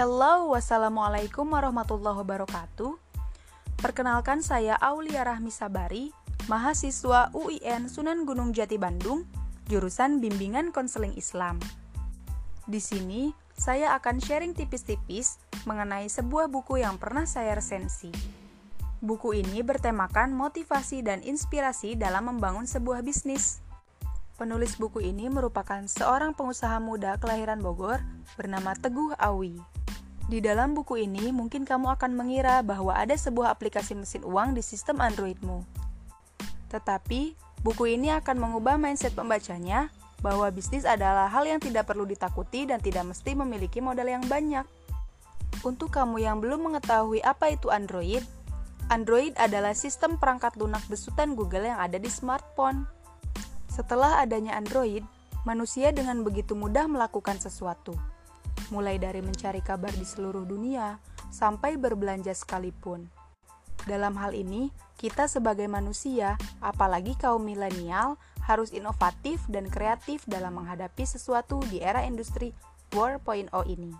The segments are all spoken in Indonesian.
Hello, wassalamualaikum warahmatullahi wabarakatuh. Perkenalkan saya Aulia Rahmi Sabari, mahasiswa UIN Sunan Gunung Jati Bandung, jurusan Bimbingan Konseling Islam. Di sini, saya akan sharing tipis-tipis mengenai sebuah buku yang pernah saya resensi. Buku ini bertemakan motivasi dan inspirasi dalam membangun sebuah bisnis. Penulis buku ini merupakan seorang pengusaha muda kelahiran Bogor bernama Teguh Awi. Di dalam buku ini, mungkin kamu akan mengira bahwa ada sebuah aplikasi mesin uang di sistem Androidmu. Tetapi, buku ini akan mengubah mindset pembacanya bahwa bisnis adalah hal yang tidak perlu ditakuti dan tidak mesti memiliki modal yang banyak. Untuk kamu yang belum mengetahui apa itu Android, Android adalah sistem perangkat lunak besutan Google yang ada di smartphone. Setelah adanya Android, manusia dengan begitu mudah melakukan sesuatu, mulai dari mencari kabar di seluruh dunia sampai berbelanja sekalipun. Dalam hal ini, kita sebagai manusia, apalagi kaum milenial, harus inovatif dan kreatif dalam menghadapi sesuatu di era industri 4.0 ini.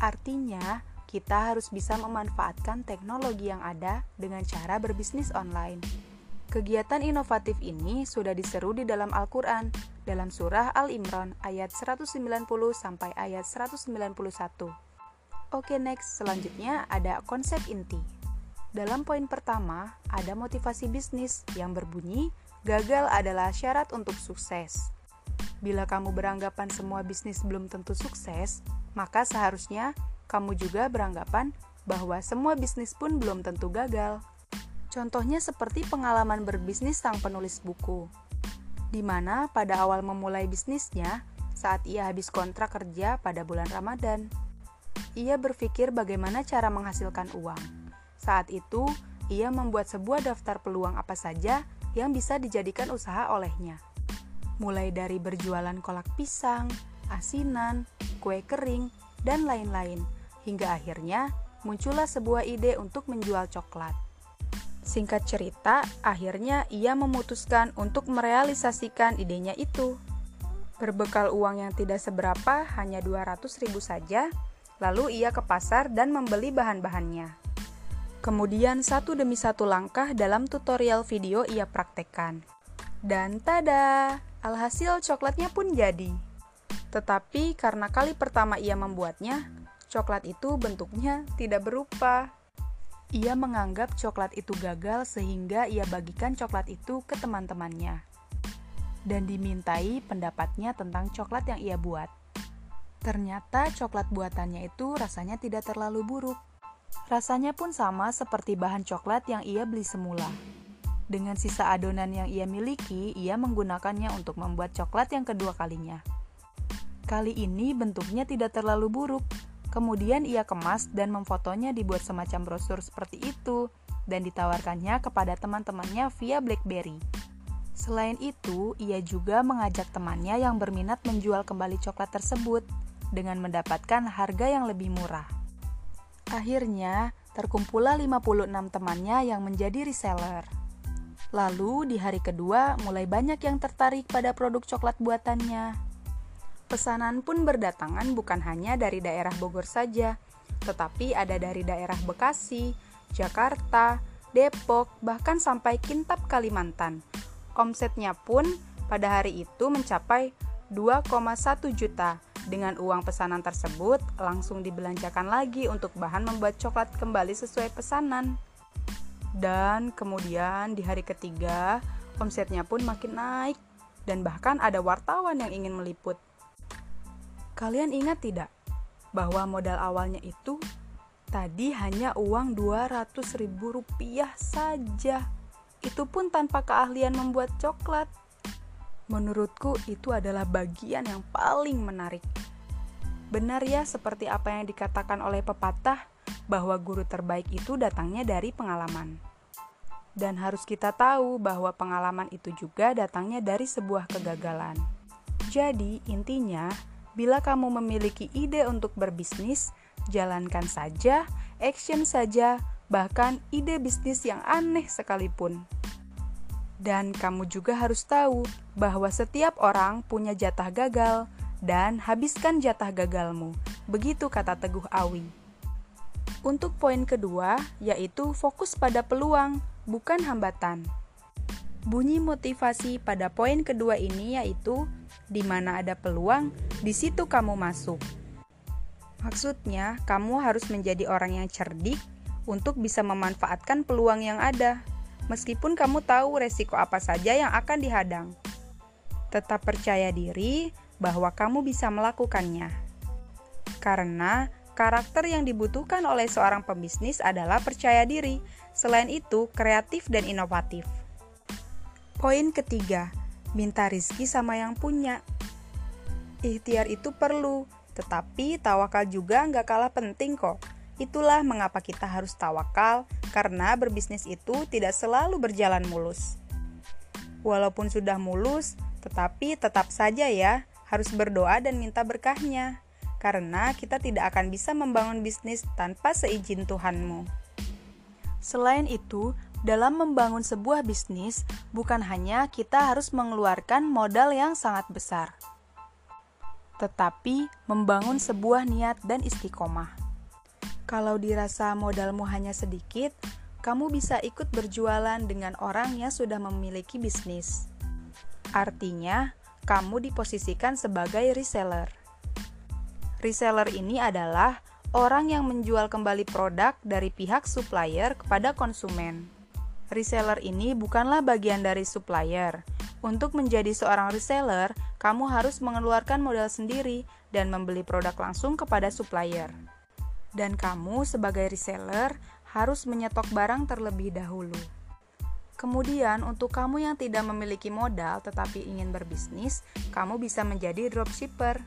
Artinya, kita harus bisa memanfaatkan teknologi yang ada dengan cara berbisnis online. Kegiatan inovatif ini sudah diseru di dalam Al-Quran, dalam surah Al-Imran ayat 190 sampai ayat 191. Oke next, selanjutnya ada konsep inti. Dalam poin pertama, ada motivasi bisnis yang berbunyi, gagal adalah syarat untuk sukses. Bila kamu beranggapan semua bisnis belum tentu sukses, maka seharusnya kamu juga beranggapan bahwa semua bisnis pun belum tentu gagal. Contohnya seperti pengalaman berbisnis sang penulis buku, di mana pada awal memulai bisnisnya, saat ia habis kontrak kerja pada bulan Ramadan, ia berpikir bagaimana cara menghasilkan uang. Saat itu, ia membuat sebuah daftar peluang apa saja yang bisa dijadikan usaha olehnya. Mulai dari berjualan kolak pisang, asinan, kue kering, dan lain-lain, hingga akhirnya muncullah sebuah ide untuk menjual coklat. Singkat cerita, akhirnya ia memutuskan untuk merealisasikan idenya itu. Berbekal uang yang tidak seberapa, hanya 200 ribu saja, lalu ia ke pasar dan membeli bahan-bahannya. Kemudian satu demi satu langkah dalam tutorial video ia praktekkan. Dan tada, alhasil coklatnya pun jadi. Tetapi karena kali pertama ia membuatnya, coklat itu bentuknya tidak berupa. Ia menganggap coklat itu gagal sehingga ia bagikan coklat itu ke teman-temannya dan dimintai pendapatnya tentang coklat yang ia buat. Ternyata coklat buatannya itu rasanya tidak terlalu buruk. Rasanya pun sama seperti bahan coklat yang ia beli semula. Dengan sisa adonan yang ia miliki, ia menggunakannya untuk membuat coklat yang kedua kalinya. Kali ini bentuknya tidak terlalu buruk, Kemudian ia kemas dan memfotonya dibuat semacam brosur seperti itu dan ditawarkannya kepada teman-temannya via BlackBerry. Selain itu, ia juga mengajak temannya yang berminat menjual kembali coklat tersebut dengan mendapatkan harga yang lebih murah. Akhirnya, terkumpullah 56 temannya yang menjadi reseller. Lalu, di hari kedua, mulai banyak yang tertarik pada produk coklat buatannya. Pesanan pun berdatangan bukan hanya dari daerah Bogor saja, tetapi ada dari daerah Bekasi, Jakarta, Depok, bahkan sampai Kintab Kalimantan. Omsetnya pun pada hari itu mencapai 2,1 juta. Dengan uang pesanan tersebut langsung dibelanjakan lagi untuk bahan membuat coklat kembali sesuai pesanan. Dan kemudian di hari ketiga, omsetnya pun makin naik dan bahkan ada wartawan yang ingin meliput. Kalian ingat tidak bahwa modal awalnya itu tadi hanya uang 200 ribu rupiah saja. Itu pun tanpa keahlian membuat coklat. Menurutku itu adalah bagian yang paling menarik. Benar ya seperti apa yang dikatakan oleh pepatah bahwa guru terbaik itu datangnya dari pengalaman. Dan harus kita tahu bahwa pengalaman itu juga datangnya dari sebuah kegagalan. Jadi, intinya Bila kamu memiliki ide untuk berbisnis, jalankan saja, action saja, bahkan ide bisnis yang aneh sekalipun. Dan kamu juga harus tahu bahwa setiap orang punya jatah gagal dan habiskan jatah gagalmu. Begitu kata Teguh Awi. Untuk poin kedua, yaitu fokus pada peluang, bukan hambatan. Bunyi motivasi pada poin kedua ini yaitu di mana ada peluang, di situ kamu masuk. Maksudnya, kamu harus menjadi orang yang cerdik untuk bisa memanfaatkan peluang yang ada, meskipun kamu tahu resiko apa saja yang akan dihadang. Tetap percaya diri bahwa kamu bisa melakukannya, karena karakter yang dibutuhkan oleh seorang pembisnis adalah percaya diri. Selain itu, kreatif dan inovatif. Poin ketiga, minta rizki sama yang punya. Ikhtiar itu perlu, tetapi tawakal juga nggak kalah penting kok. Itulah mengapa kita harus tawakal, karena berbisnis itu tidak selalu berjalan mulus. Walaupun sudah mulus, tetapi tetap saja ya, harus berdoa dan minta berkahnya. Karena kita tidak akan bisa membangun bisnis tanpa seizin Tuhanmu. Selain itu, dalam membangun sebuah bisnis, bukan hanya kita harus mengeluarkan modal yang sangat besar, tetapi membangun sebuah niat dan istiqomah. Kalau dirasa modalmu hanya sedikit, kamu bisa ikut berjualan dengan orang yang sudah memiliki bisnis. Artinya, kamu diposisikan sebagai reseller. Reseller ini adalah orang yang menjual kembali produk dari pihak supplier kepada konsumen reseller ini bukanlah bagian dari supplier. Untuk menjadi seorang reseller, kamu harus mengeluarkan modal sendiri dan membeli produk langsung kepada supplier. Dan kamu sebagai reseller harus menyetok barang terlebih dahulu. Kemudian, untuk kamu yang tidak memiliki modal tetapi ingin berbisnis, kamu bisa menjadi dropshipper.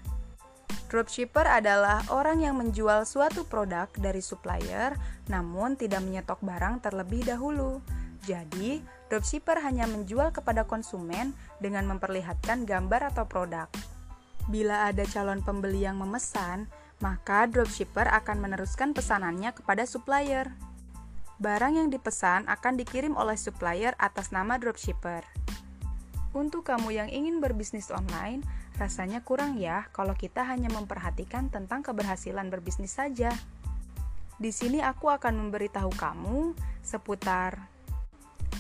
Dropshipper adalah orang yang menjual suatu produk dari supplier namun tidak menyetok barang terlebih dahulu. Jadi, dropshipper hanya menjual kepada konsumen dengan memperlihatkan gambar atau produk. Bila ada calon pembeli yang memesan, maka dropshipper akan meneruskan pesanannya kepada supplier. Barang yang dipesan akan dikirim oleh supplier atas nama dropshipper. Untuk kamu yang ingin berbisnis online, rasanya kurang ya kalau kita hanya memperhatikan tentang keberhasilan berbisnis saja. Di sini aku akan memberitahu kamu seputar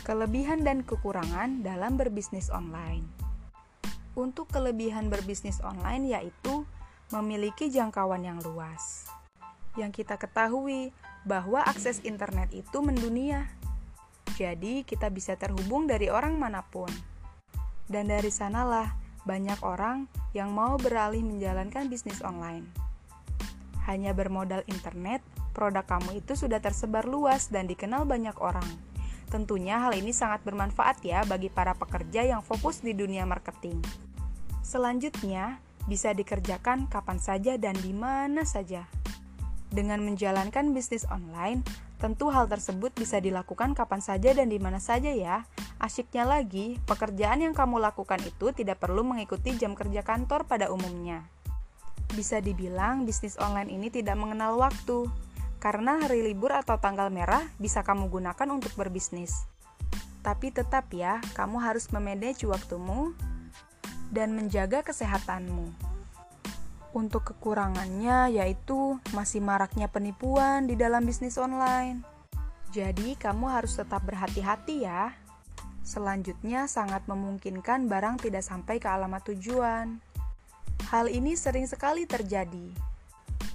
Kelebihan dan kekurangan dalam berbisnis online. Untuk kelebihan berbisnis online yaitu memiliki jangkauan yang luas. Yang kita ketahui bahwa akses internet itu mendunia. Jadi, kita bisa terhubung dari orang mana pun. Dan dari sanalah banyak orang yang mau beralih menjalankan bisnis online. Hanya bermodal internet, produk kamu itu sudah tersebar luas dan dikenal banyak orang. Tentunya hal ini sangat bermanfaat ya bagi para pekerja yang fokus di dunia marketing. Selanjutnya, bisa dikerjakan kapan saja dan di mana saja. Dengan menjalankan bisnis online, tentu hal tersebut bisa dilakukan kapan saja dan di mana saja ya. Asyiknya lagi, pekerjaan yang kamu lakukan itu tidak perlu mengikuti jam kerja kantor pada umumnya. Bisa dibilang bisnis online ini tidak mengenal waktu karena hari libur atau tanggal merah bisa kamu gunakan untuk berbisnis. Tapi tetap ya, kamu harus memanage waktumu dan menjaga kesehatanmu. Untuk kekurangannya yaitu masih maraknya penipuan di dalam bisnis online. Jadi, kamu harus tetap berhati-hati ya. Selanjutnya, sangat memungkinkan barang tidak sampai ke alamat tujuan. Hal ini sering sekali terjadi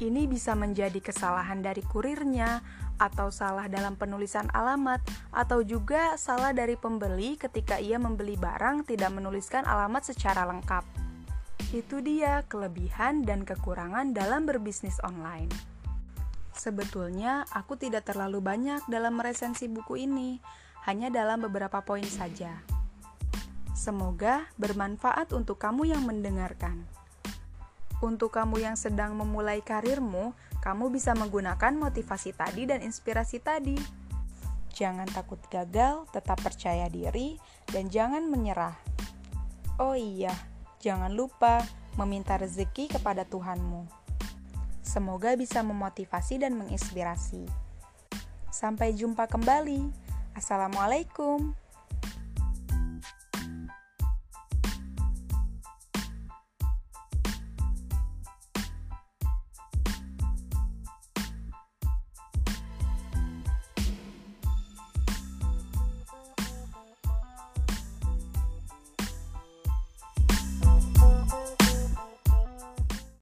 ini bisa menjadi kesalahan dari kurirnya, atau salah dalam penulisan alamat, atau juga salah dari pembeli ketika ia membeli barang tidak menuliskan alamat secara lengkap. Itu dia kelebihan dan kekurangan dalam berbisnis online. Sebetulnya, aku tidak terlalu banyak dalam meresensi buku ini, hanya dalam beberapa poin saja. Semoga bermanfaat untuk kamu yang mendengarkan. Untuk kamu yang sedang memulai karirmu, kamu bisa menggunakan motivasi tadi dan inspirasi tadi. Jangan takut gagal, tetap percaya diri, dan jangan menyerah. Oh iya, jangan lupa meminta rezeki kepada Tuhanmu. Semoga bisa memotivasi dan menginspirasi. Sampai jumpa kembali. Assalamualaikum.